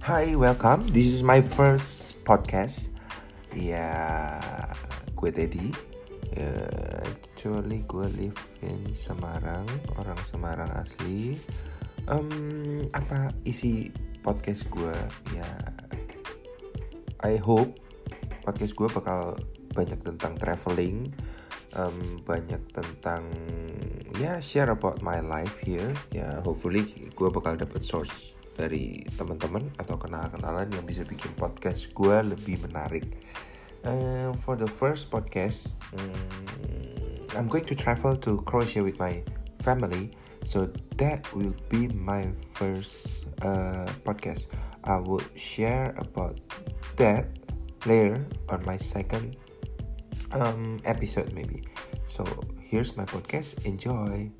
Hi, welcome. This is my first podcast. Ya, gue Teddy. Ya, actually gue live in Semarang, orang Semarang asli. Um, apa isi podcast gue? Ya, I hope podcast gue bakal banyak tentang traveling, um, banyak tentang ya share about my life here. Ya, hopefully gue bakal dapat source dari teman-teman atau kenalan-kenalan yang bisa bikin podcast gue lebih menarik. Uh, for the first podcast, um, I'm going to travel to Croatia with my family, so that will be my first uh, podcast. I will share about that later on my second um, episode, maybe. So here's my podcast. Enjoy.